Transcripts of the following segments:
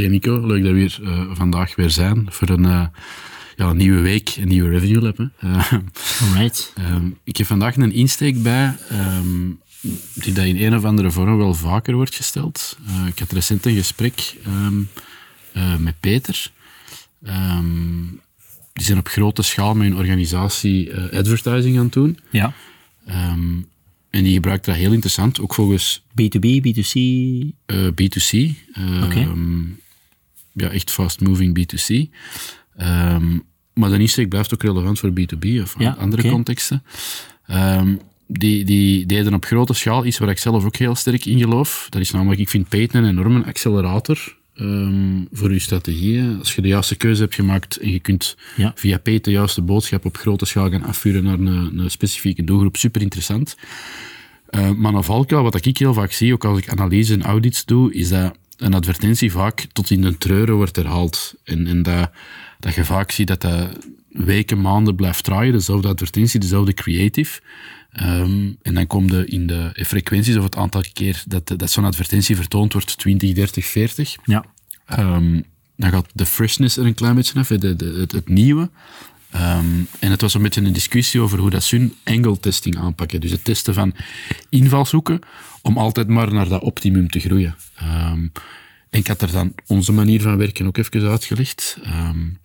Oké Nico, leuk dat we hier uh, vandaag weer zijn voor een, uh, ja, een nieuwe week, een nieuwe Revenue Lab. Uh, Alright. Um, ik heb vandaag een insteek bij um, die dat in een of andere vorm wel vaker wordt gesteld. ik had recent een gesprek um, met Peter. die zijn op grote schaal met een organisatie advertising aan het doen. Ja. En die gebruikt dat heel interessant, ook volgens... B2B, B2C? Uh, B2C. Uh, Oké. Um, ja, echt fast-moving B2C. Um, maar de insteek blijft ook relevant voor B2B of Ja, andere contexten. Um, die, die deden op grote schaal iets waar ik zelf ook heel sterk in geloof. Dat is namelijk, ik vind Payton een enorme accelerator um, voor je strategieën. Als je de juiste keuze hebt gemaakt en je kunt Ja. via Payton de juiste boodschap op grote schaal gaan afvuren naar een, een specifieke doelgroep, super interessant. Uh, maar een valkuil, wat ik heel vaak zie, ook als ik analyse en audits doe, is dat een advertentie vaak tot in de treuren wordt herhaald. En, en dat, dat je vaak ziet dat dat weken, maanden blijft draaien, dezelfde advertentie, dezelfde creative. Um, en dan komt de in de frequenties of het aantal keer dat, dat zo'n advertentie vertoond wordt, 20, 30, 40. Ja. Um, dan gaat de freshness er een klein beetje af, de, de, het, het nieuwe. Um, en het was een beetje een discussie over hoe dat ze hun angle testing aanpakken. Dus het testen van invalshoeken om altijd maar naar dat optimum te groeien. Um, en ik had er dan onze manier van werken ook even uitgelegd. Um,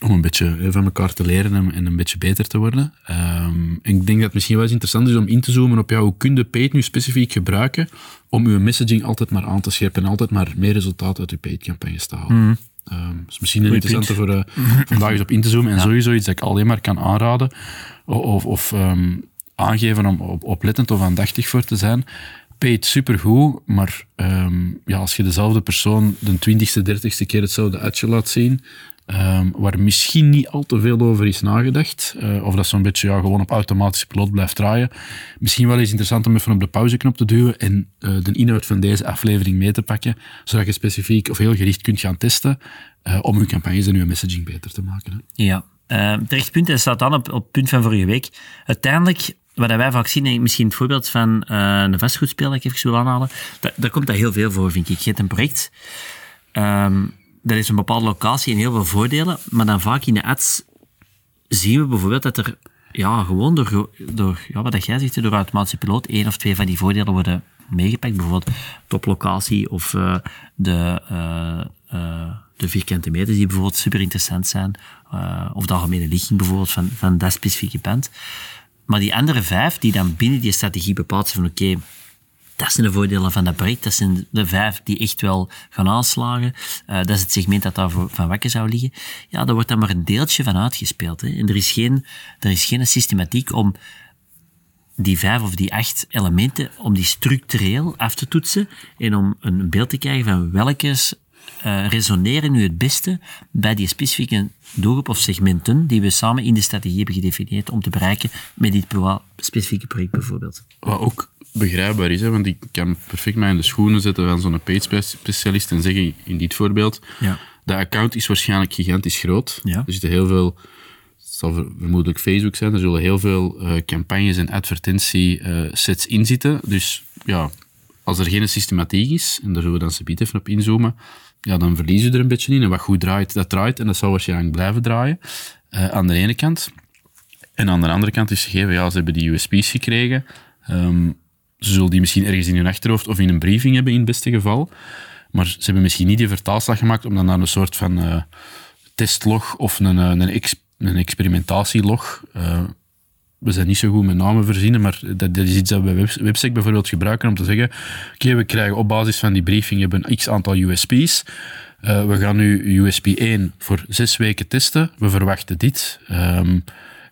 om een beetje van elkaar te leren en, en een beetje beter te worden. en ik denk dat het misschien wel eens interessant is om in te zoomen op ja, hoe kun je paid nu specifiek gebruiken om je messaging altijd maar aan te scherpen en altijd maar meer resultaat uit je paid campagnes te halen. Mm. Um, dat is misschien een interessante voor uh, vandaag eens op in te zoomen. En ja. sowieso iets dat ik alleen maar kan aanraden of, of um, aangeven om op, oplettend of aandachtig voor te zijn. Paid supergoed, maar um, ja, als je dezelfde persoon de twintigste, dertigste keer hetzelfde uitje laat zien, waar misschien niet al te veel over is nagedacht, uh, of dat zo'n beetje ja, gewoon op automatische piloot blijft draaien, misschien wel eens interessant om even op de pauzeknop te duwen en uh, de inhoud van deze aflevering mee te pakken, zodat je specifiek of heel gericht kunt gaan testen uh, om je campagnes en je messaging beter te maken. Hè. Ja, uh, terecht punt. En staat dan op, op het punt van vorige week. Uiteindelijk, wat wij vaak zien, en misschien het voorbeeld van uh, een vastgoedspeler dat ik even wil aanhalen, daar komt dat heel veel voor, vind ik. Je hebt een project, um, dat is een bepaalde locatie en heel veel voordelen, maar dan vaak in de ads zien we bijvoorbeeld dat er ja, gewoon door, door ja, wat jij zegt, door automatische piloot, één of twee van die voordelen worden meegepakt. Bijvoorbeeld toplocatie of uh, de, uh, de vierkante meters die bijvoorbeeld super interessant zijn. Of de algemene ligging bijvoorbeeld van, van dat specifieke pand. Maar die andere vijf die dan binnen die strategie bepaald zijn van oké, dat zijn de voordelen van dat project. Dat zijn de vijf die echt wel gaan aanslagen. Uh, dat is het segment dat daar van wakker zou liggen. Ja, daar wordt dan maar een deeltje van uitgespeeld. Hè. En er is, geen, er is geen systematiek om die vijf of die acht elementen, om die structureel af te toetsen en om een beeld te krijgen van welke uh, resoneren nu het beste bij die specifieke doelgroep of segmenten die we samen in de strategie hebben gedefinieerd om te bereiken met dit specifieke project bijvoorbeeld. Wat ook begrijpbaar is, hè, want ik kan perfect mij in de schoenen zetten van zo'n page-specialist en zeggen in dit voorbeeld, ja. de account is waarschijnlijk gigantisch groot. Ja. Er zitten heel veel, het zal vermoedelijk Facebook zijn, er zullen heel veel uh, campagnes en advertentie-sets uh, in zitten. Dus ja, als er geen systematiek is, en daar zullen we dan subiet even op inzoomen, ja, dan verlies je er een beetje in. En wat goed draait, dat draait. En dat zal waarschijnlijk blijven draaien. Uh, aan de ene kant. En aan de andere kant is gegeven, ja, ze hebben die USP's gekregen. Um, ze zullen die misschien ergens in hun achterhoofd of in een briefing hebben, in het beste geval. Maar ze hebben misschien niet die vertaalslag gemaakt om dan naar een soort van uh, testlog of een, een, ex, een experimentatielog. We zijn niet zo goed met namen verzinnen, maar dat, is iets dat we bij Websec bijvoorbeeld gebruiken om te zeggen, oké, we krijgen op basis van die briefing hebben een x aantal USP's. Uh, we gaan nu USP 1 voor zes weken testen. We verwachten dit. Um,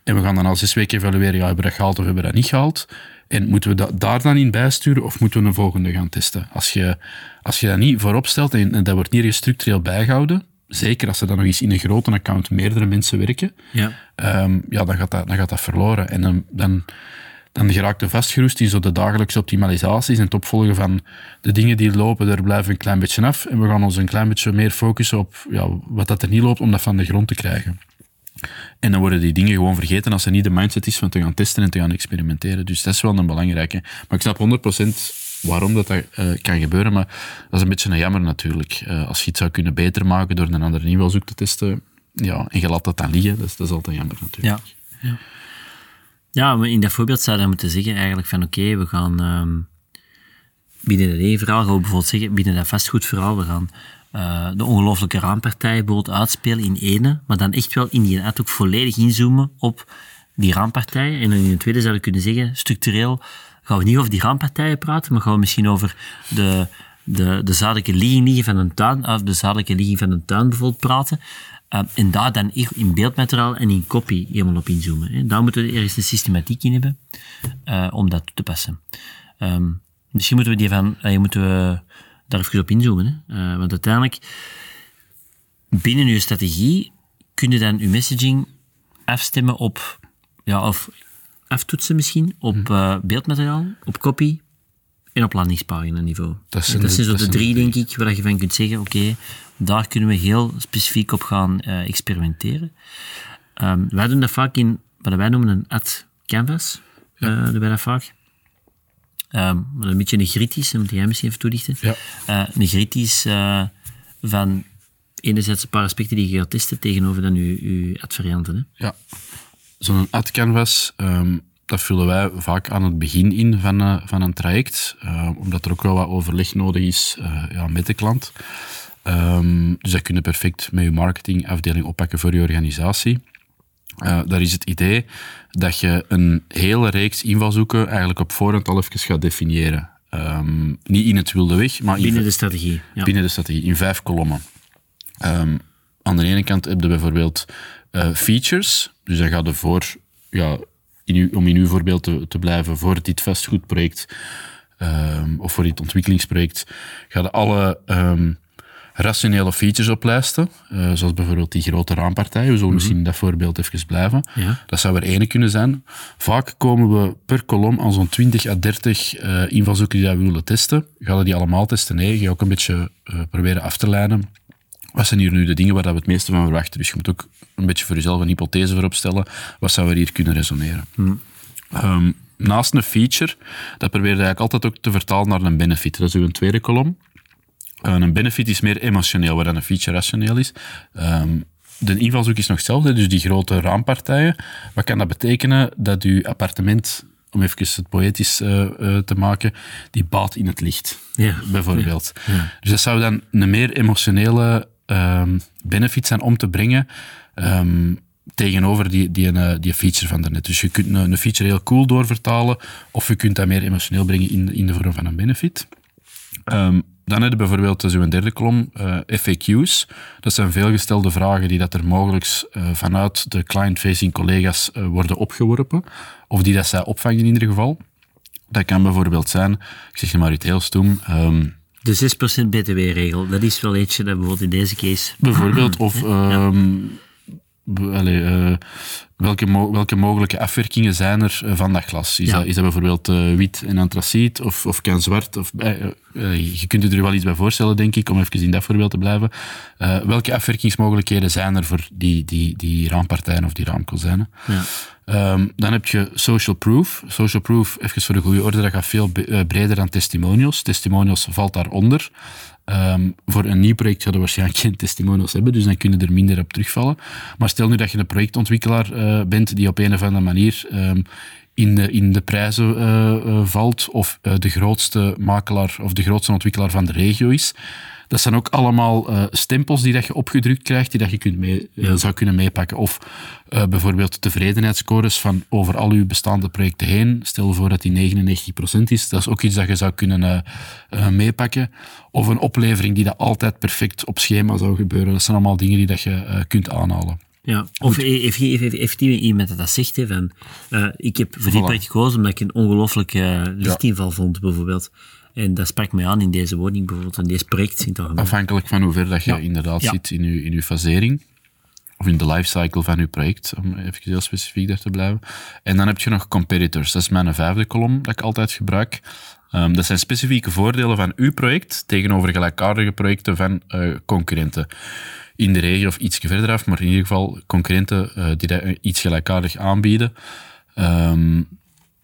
en we gaan dan al zes weken evalueren, ja, hebben we dat gehaald of hebben we dat niet gehaald. En moeten we dat daar dan in bijsturen of moeten we een volgende gaan testen? Als je, als je dat niet voorop stelt en, en dat wordt niet structureel bijgehouden, zeker als er dan nog eens in een grote account meerdere mensen werken, Ja. Ehm, ja, dan gaat, dat, dan gaat dat verloren. En dan, dan, dan geraakt er vastgeroest in zo de dagelijkse optimalisaties en het opvolgen van de dingen die lopen, daar blijven we een klein beetje af. En we gaan ons een klein beetje meer focussen op ja, wat dat er niet loopt, om dat van de grond te krijgen. En dan worden die dingen gewoon vergeten als er niet de mindset is van te gaan testen en te gaan experimenteren. Dus dat is wel een belangrijke. Maar ik snap 100% waarom dat, dat eh, kan gebeuren, maar dat is een beetje een jammer natuurlijk. Eh, als je iets zou kunnen beter maken door een andere invalshoek te testen, ja, en je laat dat dan liggen, is, dat is altijd jammer natuurlijk. Ja. ja. Ja, in dat voorbeeld zou je moeten zeggen eigenlijk van oké, we gaan ehm, binnen dat één verhaal gaan we bijvoorbeeld zeggen, binnen dat vastgoedverhaal, we gaan eh, de ongelooflijke raampartij bijvoorbeeld uitspelen in ene, maar dan echt wel in die ad ook volledig inzoomen op die raampartijen. En dan in het tweede zou je kunnen zeggen, structureel gaan we niet over die raampartijen praten, maar gaan we misschien over de, de, de zuidelijke ligging van een tuin, of de zuidelijke ligging van een tuin bijvoorbeeld praten. Uh, en daar dan in beeldmateriaal en in copy helemaal op inzoomen. Hè. Daar moeten we ergens een systematiek in hebben uh, om dat toe te passen. Um, misschien moeten we, die van, uh, moeten we daar even op inzoomen. Hè. want uiteindelijk, binnen je strategie, kun je dan je messaging afstemmen op, ja, of aftoetsen misschien, op beeldmateriaal, op copy, en op landingspagina niveau. Dat zijn, dat zijn zo de drie, denk ik, waar je van kunt zeggen, oké, okay, daar kunnen we heel specifiek op gaan uh, experimenteren. Um, wij doen dat vaak in wat wij noemen een ad canvas. Ja. Uh, doen wij dat vaak. Um, een beetje een gritisch, dat moet jij misschien even toelichten. Ja. Uh, een gritisch van enerzijds een paar aspecten die je gaat testen tegenover dan je, je ad-varianten. Hè? Ja. Zo'n ad canvas... Um dat vullen wij vaak aan het begin in van, uh, van een traject, uh, omdat er ook wel wat overleg nodig is uh, ja, met de klant. Um, dus dat kun je perfect met je marketingafdeling oppakken voor je organisatie. daar is het idee dat je een hele reeks invalshoeken eigenlijk op voorhand al even gaat definiëren. Um, niet in het wilde weg, maar binnen in, de strategie. Ja. Binnen de strategie, in vijf kolommen. Um, aan de ene kant heb je bijvoorbeeld features, dus dan gaat er voor ja, in uw, om in uw voorbeeld te, te blijven, voor dit vastgoedproject um, of voor dit ontwikkelingsproject, ga je alle um, rationele features oplijsten, uh, zoals bijvoorbeeld die grote raampartij. We zullen mm -hmm. misschien in dat voorbeeld even blijven. Ja. Dat zou er ene kunnen zijn. Vaak komen we per kolom aan zo'n 20 à 30 uh, invalshoeken die we willen testen. Gaan we die allemaal testen? Nee, je gaat ook een beetje uh, proberen af te leiden wat zijn hier nu de dingen waar we het meeste van verwachten? Dus je moet ook een beetje voor jezelf een hypothese voorop stellen. Wat zou er hier kunnen resoneren? Hmm. Um, naast een feature, dat probeer je eigenlijk altijd ook te vertalen naar een benefit. Dat is uw tweede kolom. Uh, een benefit is meer emotioneel, waar een feature rationeel is. Um, de invalshoek is nog hetzelfde, dus die grote raampartijen. Wat kan dat betekenen? Dat uw appartement om even het poëtisch uh, uh, te maken, die baat in het licht, ja. bijvoorbeeld. Ja. Ja. Dus dat zou dan een meer emotionele um, benefit zijn om te brengen um, tegenover die, die, die, die feature van daarnet. Dus je kunt een, een, feature heel cool doorvertalen, of je kunt dat meer emotioneel brengen in, in de vorm van een benefit. Um, dan heb je bijvoorbeeld zo'n derde kolom, uh, FAQ's. Dat zijn veelgestelde vragen die dat er mogelijk uh, vanuit de client-facing collega's worden opgeworpen, of die dat zij opvangen in ieder geval. Dat kan bijvoorbeeld zijn, ik zeg je maar iets heel stoem, um, de 6% btw-regel, dat is wel eentje dat bijvoorbeeld in deze case... Bijvoorbeeld, of... Um, Allee, uh, welke, mo welke mogelijke afwerkingen zijn er van dat glas? Is, Ja. dat, is dat bijvoorbeeld uh, wit en antraciet of, of kan zwart? Of, uh, je kunt je er wel iets bij voorstellen, denk ik, om even in dat voorbeeld te blijven. welke afwerkingsmogelijkheden zijn er voor die, die, die raampartijen of die raamkozijnen? Ja. Um, dan heb je social proof. Social proof, even voor de goede orde, dat gaat veel breder dan testimonials. Testimonials valt daaronder. Um, voor een nieuw project zouden we waarschijnlijk geen testimonials hebben, dus dan kunnen er minder op terugvallen. Maar stel nu dat je een projectontwikkelaar uh, bent die op een of andere manier um, in, de, in de prijzen uh, uh, valt, of de grootste makelaar of de grootste ontwikkelaar van de regio is. Dat zijn ook allemaal uh, stempels die dat je opgedrukt krijgt, die dat je kunt mee, uh, Ja. zou kunnen meepakken. Of uh, bijvoorbeeld tevredenheidsscores van over al uw bestaande projecten heen. Stel voor dat die 99% is. Dat is ook iets dat je zou kunnen meepakken. Of een oplevering die dat altijd perfect op schema zou gebeuren. Dat zijn allemaal dingen die dat je kunt aanhalen. Ja, of heeft, heeft, heeft, heeft iemand dat dat zegt, hè, van, uh, ik heb voor die Voilà. project gekozen omdat ik een ongelooflijk uh, lichtinval vond, bijvoorbeeld. En dat sprak mij aan in deze woning, bijvoorbeeld, in deze project. In. Afhankelijk van hoe ver dat je Ja. inderdaad Ja. zit in je, in je fasering. Of in de lifecycle van je project, om even heel specifiek daar te blijven. En dan heb je nog competitors. Dat is mijn vijfde kolom dat ik altijd gebruik. Ehm, dat zijn specifieke voordelen van uw project tegenover gelijkaardige projecten van eh, concurrenten. In de regio of iets verder af, maar in ieder geval concurrenten eh, die dat eh, iets gelijkaardig aanbieden. Ehm,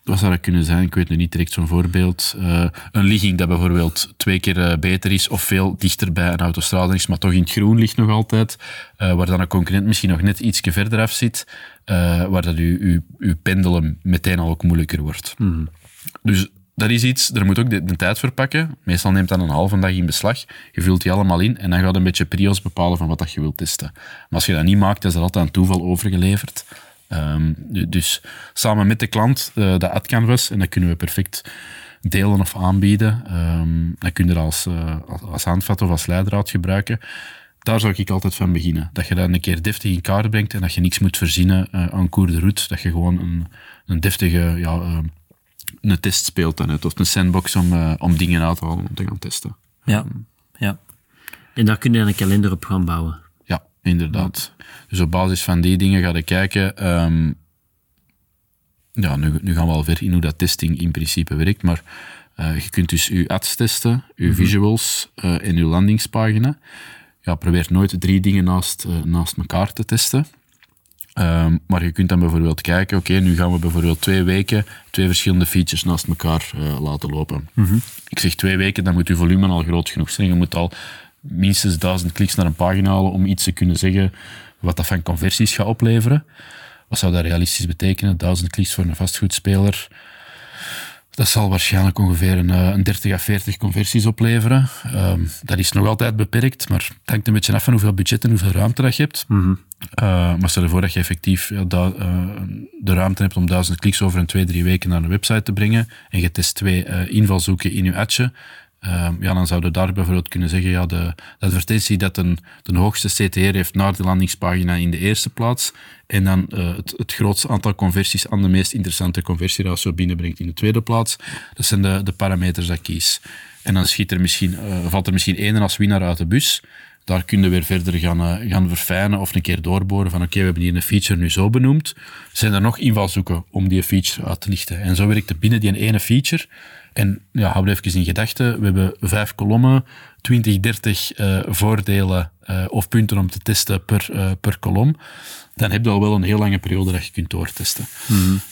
wat zou dat kunnen zijn? Ik weet nu niet direct zo'n voorbeeld. Eh, een ligging dat bijvoorbeeld twee keer beter is of veel dichter bij een autostrade is, maar toch in het groen ligt nog altijd, waar dan een concurrent misschien nog net iets verder af zit, waar dat uw, uw, uw pendelen meteen al ook moeilijker wordt. Dus dat is iets, daar moet ook de, de tijd voor pakken. Meestal neemt dat een halve dag in beslag. Je vult die allemaal in en dan gaat een beetje prios bepalen van wat dat je wilt testen. Maar als je dat niet maakt, is dat altijd aan toeval overgeleverd. Ehm, du- dus samen met de klant, eh dat AdCanvas, en dat kunnen we perfect delen of aanbieden. Ehm dat kun je als, eh, als, als of als leidraad gebruiken. Daar zou ik altijd van beginnen. Dat je dat een keer deftig in kaart brengt en dat je niks moet verzinnen eh, aan cours de route. Dat je gewoon een, een deftige ja, eh, een test speelt dan uit. Of een sandbox om, eh, om dingen uit te halen om te gaan testen. Ja, ja. En daar kun je dan een kalender op gaan bouwen. Ja, inderdaad. Dus op basis van die dingen ga je kijken. ehm, ja, nu, nu gaan we al ver in hoe dat testing in principe werkt, maar eh, je kunt dus je ads testen, je visuals eh, en je landingspagina. Ja, probeer nooit drie dingen naast, naast elkaar te testen. Ehm, maar je kunt dan bijvoorbeeld kijken, oké, nu gaan we bijvoorbeeld twee weken twee verschillende features naast elkaar eh, laten lopen. Ik zeg twee weken, dan moet je volume al groot genoeg zijn. Je moet al minstens duizend kliks naar een pagina halen om iets te kunnen zeggen wat dat van conversies gaat opleveren. Wat zou dat realistisch betekenen? Duizend kliks voor een vastgoedspeler. Dat zal waarschijnlijk ongeveer een, eh, een 30 à 40 conversies opleveren. Ehm, dat is nog altijd beperkt, maar het hangt een beetje af van hoeveel budget en hoeveel ruimte dat je hebt. Eh, maar stel je voor dat je effectief ja, eh, de ruimte hebt om duizend kliks over een twee, drie weken naar een website te brengen en je test twee eh, invalshoeken in je adje. Ehm, ja, dan zouden we daar bijvoorbeeld kunnen zeggen, ja, de, advertentie dat een, de hoogste CTR heeft naar de landingspagina in de eerste plaats en dan eh, het, het grootste aantal conversies aan de meest interessante conversieratio binnenbrengt in de tweede plaats. Dat zijn de, de parameters dat ik kies. En dan schiet er misschien, eh, valt er misschien één als winnaar uit de bus. Daar kun je weer verder gaan, eh, gaan verfijnen of een keer doorboren van oké, we hebben hier een feature nu zo benoemd. Zijn er nog invalshoeken om die feature uit te lichten? En zo werkt het binnen die ene feature. En ja, hou er even in gedachten, we hebben vijf kolommen, 20, 30 eh, voordelen eh, of punten om te testen per, eh, per kolom. Dan heb je al wel een heel lange periode dat je kunt doortesten.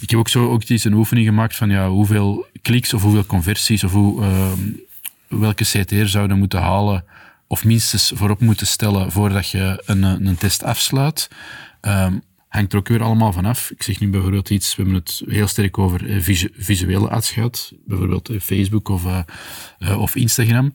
Ik heb ook zo ook eens een oefening gemaakt van ja, hoeveel kliks of hoeveel conversies of hoe, ehm, welke CTR zouden moeten halen of minstens voorop moeten stellen voordat je een, een test afsluit. Ehm, hangt er ook weer allemaal vanaf. Ik zeg nu bijvoorbeeld iets, we hebben het heel sterk over eh, visu- visuele ads gehad, bijvoorbeeld eh, Facebook of, eh, of Instagram.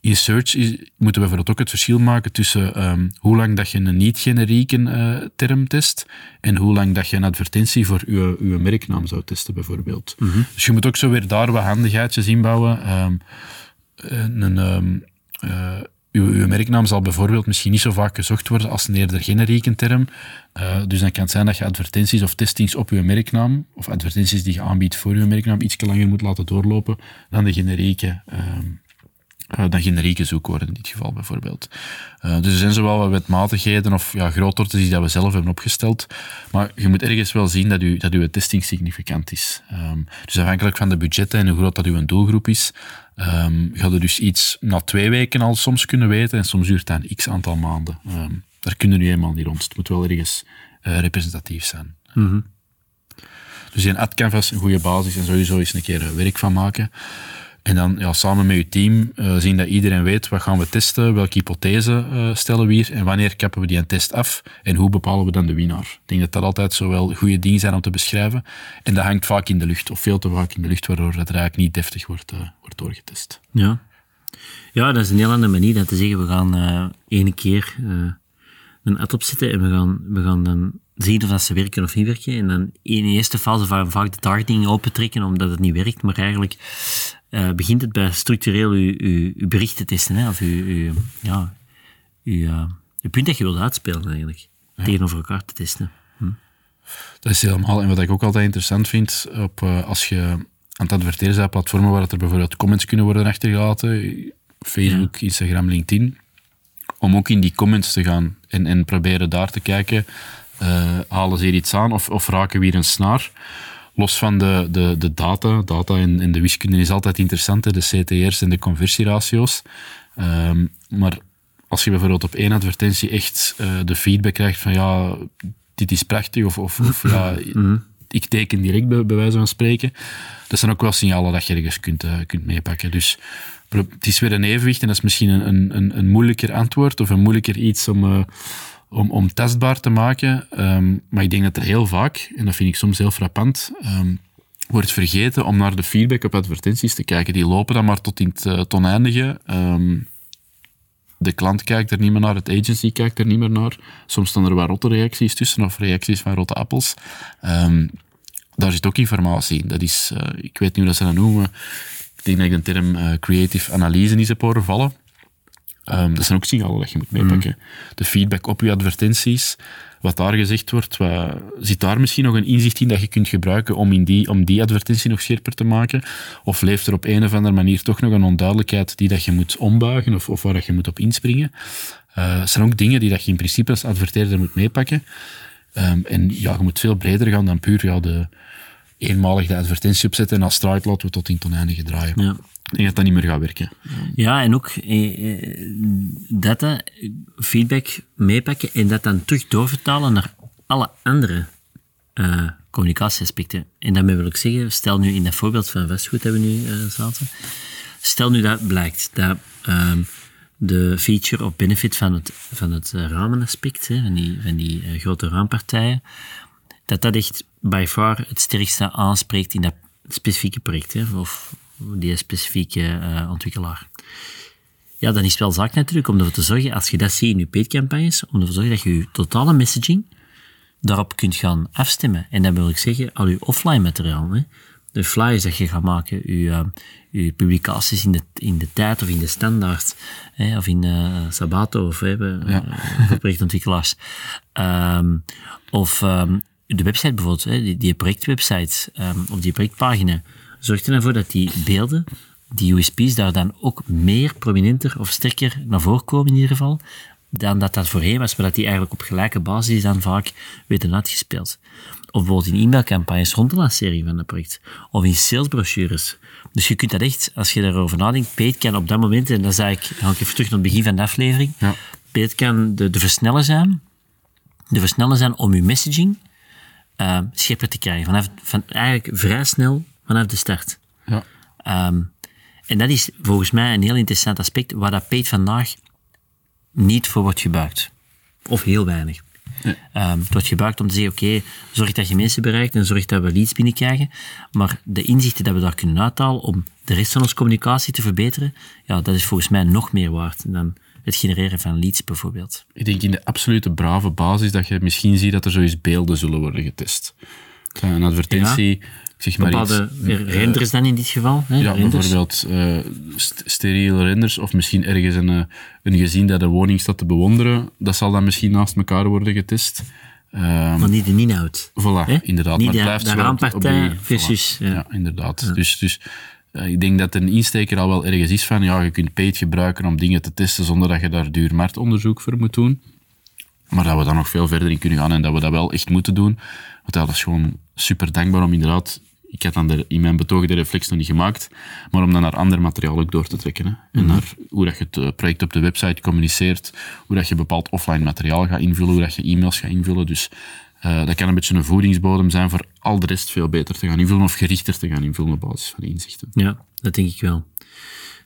In search is, moeten we bijvoorbeeld ook het verschil maken tussen ehm, hoe lang dat je een niet-generieke term test en hoe lang dat je een advertentie voor je, uw merknaam zou testen, bijvoorbeeld. Dus je moet ook zo weer daar wat handigheidjes inbouwen. Ehm, een, ehm, eh, uw, uw merknaam zal bijvoorbeeld misschien niet zo vaak gezocht worden als een eerder generieke term. Eh, dus dan kan het zijn dat je advertenties of testings op uw merknaam, of advertenties die je aanbiedt voor uw merknaam, iets langer moet laten doorlopen dan de generieke, ehm, eh, dan generieke zoekwoorden in dit geval bijvoorbeeld. Eh, dus er zijn zowel wat wetmatigheden of ja, die dat we zelf hebben opgesteld, maar je moet ergens wel zien dat, u, dat uw testing significant is. Ehm, dus afhankelijk van de budgetten en hoe groot dat uw doelgroep is, ehm ga je dus iets na twee weken al soms kunnen weten en soms duurt dat een x aantal maanden. Ehm, daar kunnen nu eenmaal niet rond. Het moet wel ergens eh, representatief zijn. Dus in AdCanvas een goede basis en sowieso eens een keer werk van maken. En dan ja, samen met je team eh, zien dat iedereen weet wat gaan we testen, welke hypothese eh, stellen we hier en wanneer kappen we die een test af en hoe bepalen we dan de winnaar. Ik denk dat dat altijd zo wel goede dingen zijn om te beschrijven. En dat hangt vaak in de lucht, of veel te vaak in de lucht, waardoor er eigenlijk niet deftig wordt, eh, wordt doorgetest. Ja. Ja, dat is een heel andere manier dan te zeggen, we gaan ene keer een ad opzetten en we gaan, we gaan dan zien of dat ze werken of niet werken. En dan in de eerste fase va- vaak de targeting opentrekken omdat het niet werkt, maar eigenlijk eh, begint het bij structureel uw, uw, uw bericht te testen, hè, of uw, uw, ja, uw, eh, uw punt dat je wilt uitspelen eigenlijk. tegenover elkaar te testen. Dat is helemaal. En wat ik ook altijd interessant vind, op, eh, als je aan het adverteren bent op platformen waar er bijvoorbeeld comments kunnen worden achtergelaten, Facebook, Instagram, LinkedIn, om ook in die comments te gaan en, en proberen daar te kijken, eh, halen ze hier iets aan of, of raken we hier een snaar? Los van de, de, de data, data en, de wiskunde is altijd interessant, hè, de CTR's en de conversieratio's. Ehm, maar als je bijvoorbeeld op één advertentie echt eh, de feedback krijgt van ja, dit is prachtig, of, of, of ja, ik teken direct bij, bij wijze van spreken, dat zijn ook wel signalen dat je ergens kunt, eh, kunt meepakken. Dus het is weer een evenwicht en dat is misschien een, een, een, moeilijker antwoord of een moeilijker iets om, eh, om, om testbaar te maken. Ehm, maar ik denk dat er heel vaak, en dat vind ik soms heel frappant, ehm, wordt vergeten om naar de feedback op advertenties te kijken. Die lopen dan maar tot in het uh, oneindige. Ehm, de klant kijkt er niet meer naar, het agency kijkt er niet meer naar. Soms staan er wel rotte reacties tussen of reacties van rotte appels. Daar zit ook informatie in. Dat is, eh, ik weet niet hoe dat ze dat noemen. Ik denk dat ik de term eh, creative analyse niet heb horen vallen. Ehm, dat zijn ook signalen dat je moet meepakken. De feedback op je advertenties, wat daar gezegd wordt, wat, zit daar misschien nog een inzicht in dat je kunt gebruiken om, in die, om die advertentie nog scherper te maken? Of leeft er op een of andere manier toch nog een onduidelijkheid die dat je moet ombuigen of, of waar dat je moet op inspringen? Eh, Het zijn ook dingen die dat je in principe als adverteerder moet meepakken. Ehm, en ja, je moet veel breder gaan dan puur ja, de eenmalig de advertentie opzetten en als straat laten we tot in het oneindige draaien. Ja. Denk dat dat niet meer gaat werken. Ja, en ook eh, eh, data, feedback meepakken en dat dan terug doorvertalen naar alle andere eh, communicatieaspecten. En daarmee wil ik zeggen, stel nu in dat voorbeeld van vastgoed hebben we nu eh, zaten, stel nu dat blijkt dat ehm, de feature of benefit van het, van het ramenaspect, hè, van die, van die grote raampartijen, dat dat echt by far het sterkste aanspreekt in dat specifieke project, hè, of die specifieke eh, ontwikkelaar. Ja, dan is het wel zaak natuurlijk om ervoor te zorgen, als je dat ziet in je paid-campagnes, om ervoor te zorgen dat je je totale messaging daarop kunt gaan afstemmen. En dan wil ik zeggen, al je offline materiaal, hè, de flyers dat je gaat maken, je, eh, je publicaties in de, in de tijd of in de standaard, hè, of in eh, Sabato of hè, bij, voor projectontwikkelaars. Of ehm, de website bijvoorbeeld, hè, die, die projectwebsite ehm, of die projectpagina, zorgt er ervoor dat die beelden, die USP's daar dan ook meer prominenter of sterker naar voren komen in ieder geval, dan dat dat voorheen was, maar dat die eigenlijk op gelijke basis dan vaak werden uitgespeeld. Of bijvoorbeeld in e-mailcampagnes rond de lancering van een project. Of in salesbrochures. Dus je kunt dat echt, als je daarover nadenkt, paid kan op dat moment, en dan, zei ik, dan ga ik even terug naar het begin van de aflevering, Ja. kan de, de versneller zijn, de versneller zijn om je messaging uh, scherper te krijgen. Vanaf, van, eigenlijk vrij snel vanaf de start. Ja. Ehm, en dat is volgens mij een heel interessant aspect waar dat paid vandaag niet voor wordt gebruikt. Of heel weinig. Ehm, het wordt gebruikt om te zeggen, oké, zorg dat je mensen bereikt en zorg dat we leads binnenkrijgen. Maar de inzichten dat we daar kunnen uithalen om de rest van onze communicatie te verbeteren, ja, dat is volgens mij nog meer waard dan het genereren van leads bijvoorbeeld. Ik denk in de absolute brave basis dat je misschien ziet dat er zoiets beelden zullen worden getest. Een advertentie, zeg maar Bepaalde iets, eh, renders dan in dit geval. Hè? Ja, renders. bijvoorbeeld st- steriele renders of misschien ergens een, eh, een gezin dat de woning staat te bewonderen. Dat zal dan misschien naast elkaar worden getest. Ehm, Maar niet de inhoud. Voilà, inderdaad. Niet maar het de- blijft de raampartij versus, voilà. ja. Ja, inderdaad. Dus, dus ik denk dat een insteker al wel ergens is van, ja, je kunt paid gebruiken om dingen te testen zonder dat je daar duur marktonderzoek voor moet doen. Maar dat we daar nog veel verder in kunnen gaan en dat we dat wel echt moeten doen. Want dat is gewoon super dankbaar om inderdaad... Ik had dan de, in mijn betoog de reflex nog niet gemaakt, maar om dan naar ander materiaal ook door te trekken. Hè. En naar hoe dat je het eh, project op de website communiceert, hoe dat je bepaald offline materiaal gaat invullen, hoe dat je e-mails gaat invullen. Dus eh, dat kan een beetje een voedingsbodem zijn voor al de rest veel beter te gaan invullen of gerichter te gaan invullen op basis van inzichten. Ja, dat denk ik wel.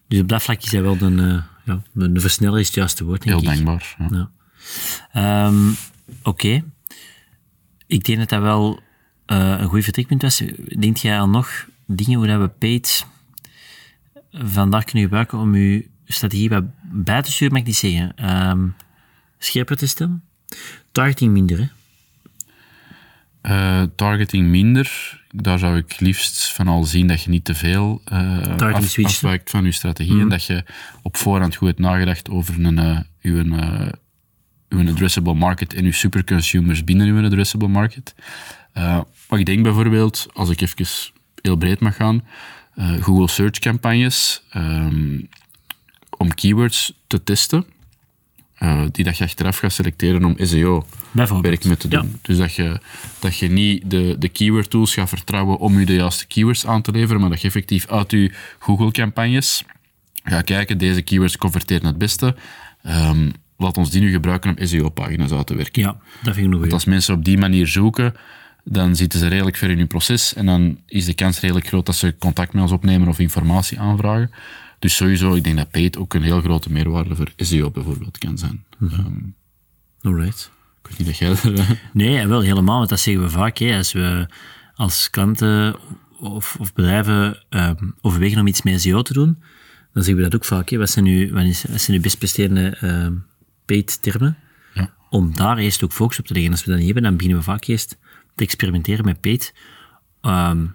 Dus op dat vlak is hij wel een, eh, ja, een versneller is het juiste woord, denk Heel ik. dankbaar. Ja. Ja. Ehm, Oké. Ik denk dat dat wel eh, een goed vertrekpunt was. Denk jij aan nog dingen hoe dat we paid vandaag kunnen gebruiken om uw strategie wat bij te sturen, mag ik niet zeggen. Ehm, scherper te stellen? Targeting minder, hè? Eh, targeting minder. Daar zou ik liefst van al zien dat je niet te veel af, switchen. afwijkt van je strategie. En dat je op voorhand goed hebt nagedacht over een, eh, uw, uw addressable market en uw superconsumers binnen uw addressable market. Uh, maar ik denk bijvoorbeeld, als ik even heel breed mag gaan, uh, Google Search campagnes um, om keywords te testen, uh, die dat je achteraf gaat selecteren om SEO werk mee te doen. Ja. Dus dat je, dat je niet de, de keyword tools gaat vertrouwen om je de juiste keywords aan te leveren, maar dat je effectief uit je Google campagnes gaat kijken, deze keywords converteren het beste. Um, laat ons die nu gebruiken om SEO-pagina's uit te werken. Ja, dat vind ik nog Want als mensen op die manier zoeken, dan zitten ze redelijk ver in hun proces en dan is de kans redelijk groot dat ze contact met ons opnemen of informatie aanvragen. Dus sowieso, ik denk dat paid ook een heel grote meerwaarde voor SEO bijvoorbeeld kan zijn. Mm -hmm. um, Alright. Ik weet niet dat jij er... Nee, wel helemaal, want dat zeggen we vaak. Hè, als we als klanten of, of bedrijven um, overwegen om iets met SEO te doen, dan zeggen we dat ook vaak. Hè. Wat, zijn nu, wat, is, wat zijn best presterende uh, paid termen? Ja. Om daar eerst ook focus op te leggen. Als we dat niet hebben, dan beginnen we vaak eerst te experimenteren met paid. Um,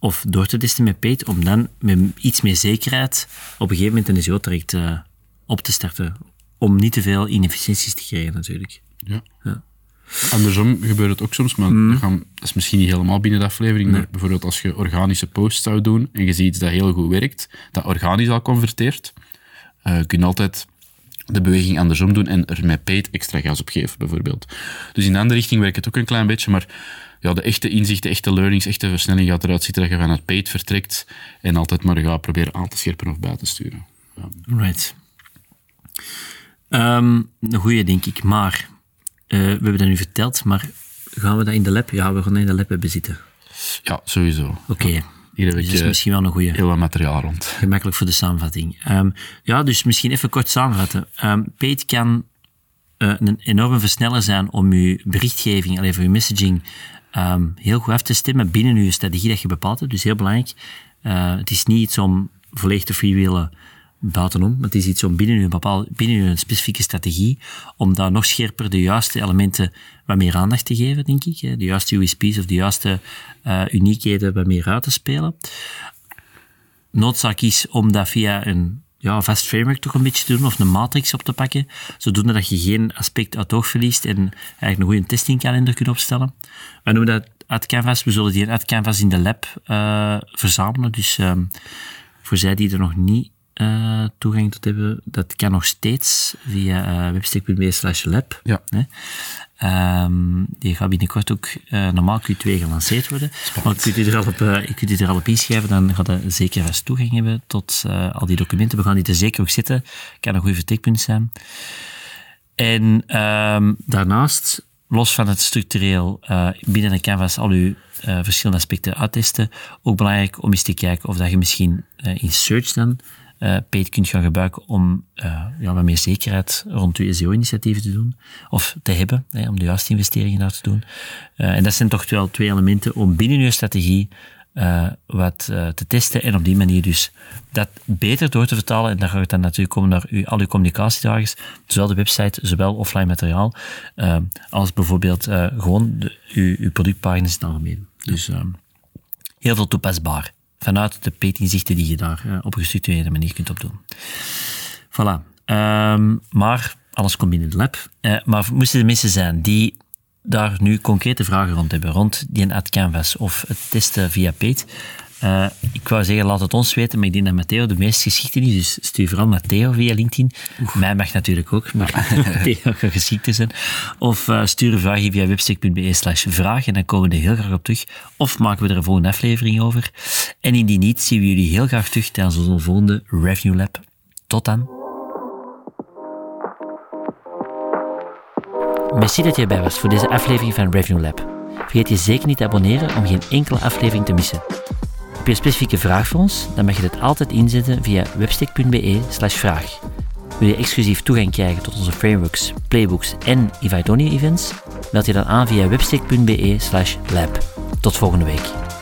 of door te testen met paid, om dan met iets meer zekerheid op een gegeven moment een SEO-traject uh, op te starten. Om niet te veel inefficiënties te krijgen, natuurlijk. Ja. ja. Andersom gebeurt het ook soms, maar mm. dat, gaan, dat, is misschien niet helemaal binnen de aflevering. Nee. Maar bijvoorbeeld als je organische posts zou doen en je ziet iets dat heel goed werkt, dat organisch al converteert, uh, kun je altijd de beweging andersom doen en er met paid extra gas op geven, bijvoorbeeld. Dus in de andere richting werkt het ook een klein beetje, maar ja, de echte inzichten, de echte learnings, echte versnelling gaat eruit zitten dat je van het paid vertrekt en altijd maar gaat proberen aan te scherpen of bij te sturen. Ja. Right. Um, een goeie, denk ik. Maar, uh, we hebben dat nu verteld, maar gaan we dat in de lab? Ja, we gaan dat in de lab hebben zitten. Ja, sowieso. Oké. Okay. Ja. Hier heb dus is misschien wel een goede. heel wat materiaal rond. Gemakkelijk voor de samenvatting. Um, ja, dus misschien even kort samenvatten. Um, paid kan uh, een enorme versneller zijn om je berichtgeving, alleen voor je messaging, um, heel goed af te stemmen binnen je strategie dat je bepaalt hebt. Dus heel belangrijk. Uh, het is niet iets om volledig te freewheelen buitenom, maar het is iets om binnen je, bepaal, binnen je specifieke strategie, om daar nog scherper de juiste elementen wat meer aandacht te geven, denk ik. De juiste USP's of de juiste uh, uniekheden wat meer uit te spelen. Noodzaak is om dat via een ja, vast framework toch een beetje te doen, of een matrix op te pakken, zodoende dat je geen aspect uit oog verliest en eigenlijk een goede testingkalender kunt opstellen. Wij noemen dat ad canvas. We zullen die ad canvas in de lab uh, verzamelen. Dus um, voor zij die er nog niet uh, toegang tot hebben, dat kan nog steeds via uh, webstack.be slash lab. Ja. Um, die gaat binnenkort ook uh, normaal Q2 gelanceerd worden. Spannend. Maar kunt u er al op, uh, kunt u er al op inschrijven, dan gaat je zeker vast toegang hebben tot uh, al die documenten. We gaan die er zeker ook zitten. Kan een goed vertrekpunt zijn. En um, daarnaast, los van het structureel binnen een canvas al uw verschillende aspecten uittesten, ook belangrijk om eens te kijken of dat je misschien in search dan uh, paid kunt gaan gebruiken om uh, ja, meer zekerheid rond je SEO-initiatieven te doen, of te hebben, hè, om de juiste investeringen daar te doen. Uh, en dat zijn toch wel twee elementen om binnen je strategie wat te testen en op die manier dus dat beter door te vertalen. En dan gaat het dan natuurlijk komen naar uw, al uw communicatiedragers, zowel de website, zowel offline materiaal, als bijvoorbeeld gewoon de, uw, uw productpagina's in het algemeen. Dus heel veel toepasbaar vanuit de peetinzichten die je daar uh, op een gestructureerde manier kunt opdoen. Voilà. Um, maar alles komt binnen de lab. Uh, maar moesten er mensen zijn die daar nu concrete vragen rond hebben, rond die ad canvas of het testen via Peet, uh, ik wou zeggen, laat het ons weten, maar ik denk dat Matteo de meest geschikte is. Dus stuur vooral Matteo via LinkedIn. Oef. Mij mag natuurlijk ook, maar Matteo gaat geschikt zijn. Of uh, stuur een vraag via webstick.be slash vraag en dan komen we er heel graag op terug. Of maken we er een volgende aflevering over. En indien niet, zien we jullie heel graag terug tijdens onze volgende Review Lab. Tot dan. Merci dat je erbij was voor deze aflevering van Review Lab. Vergeet je zeker niet te abonneren om geen enkele aflevering te missen. Heb je een specifieke vraag voor ons? Dan mag je dit altijd inzetten via webstick.be vraag. Wil je exclusief toegang krijgen tot onze frameworks, playbooks en Only events? Meld je dan aan via webstick.be lab. Tot volgende week.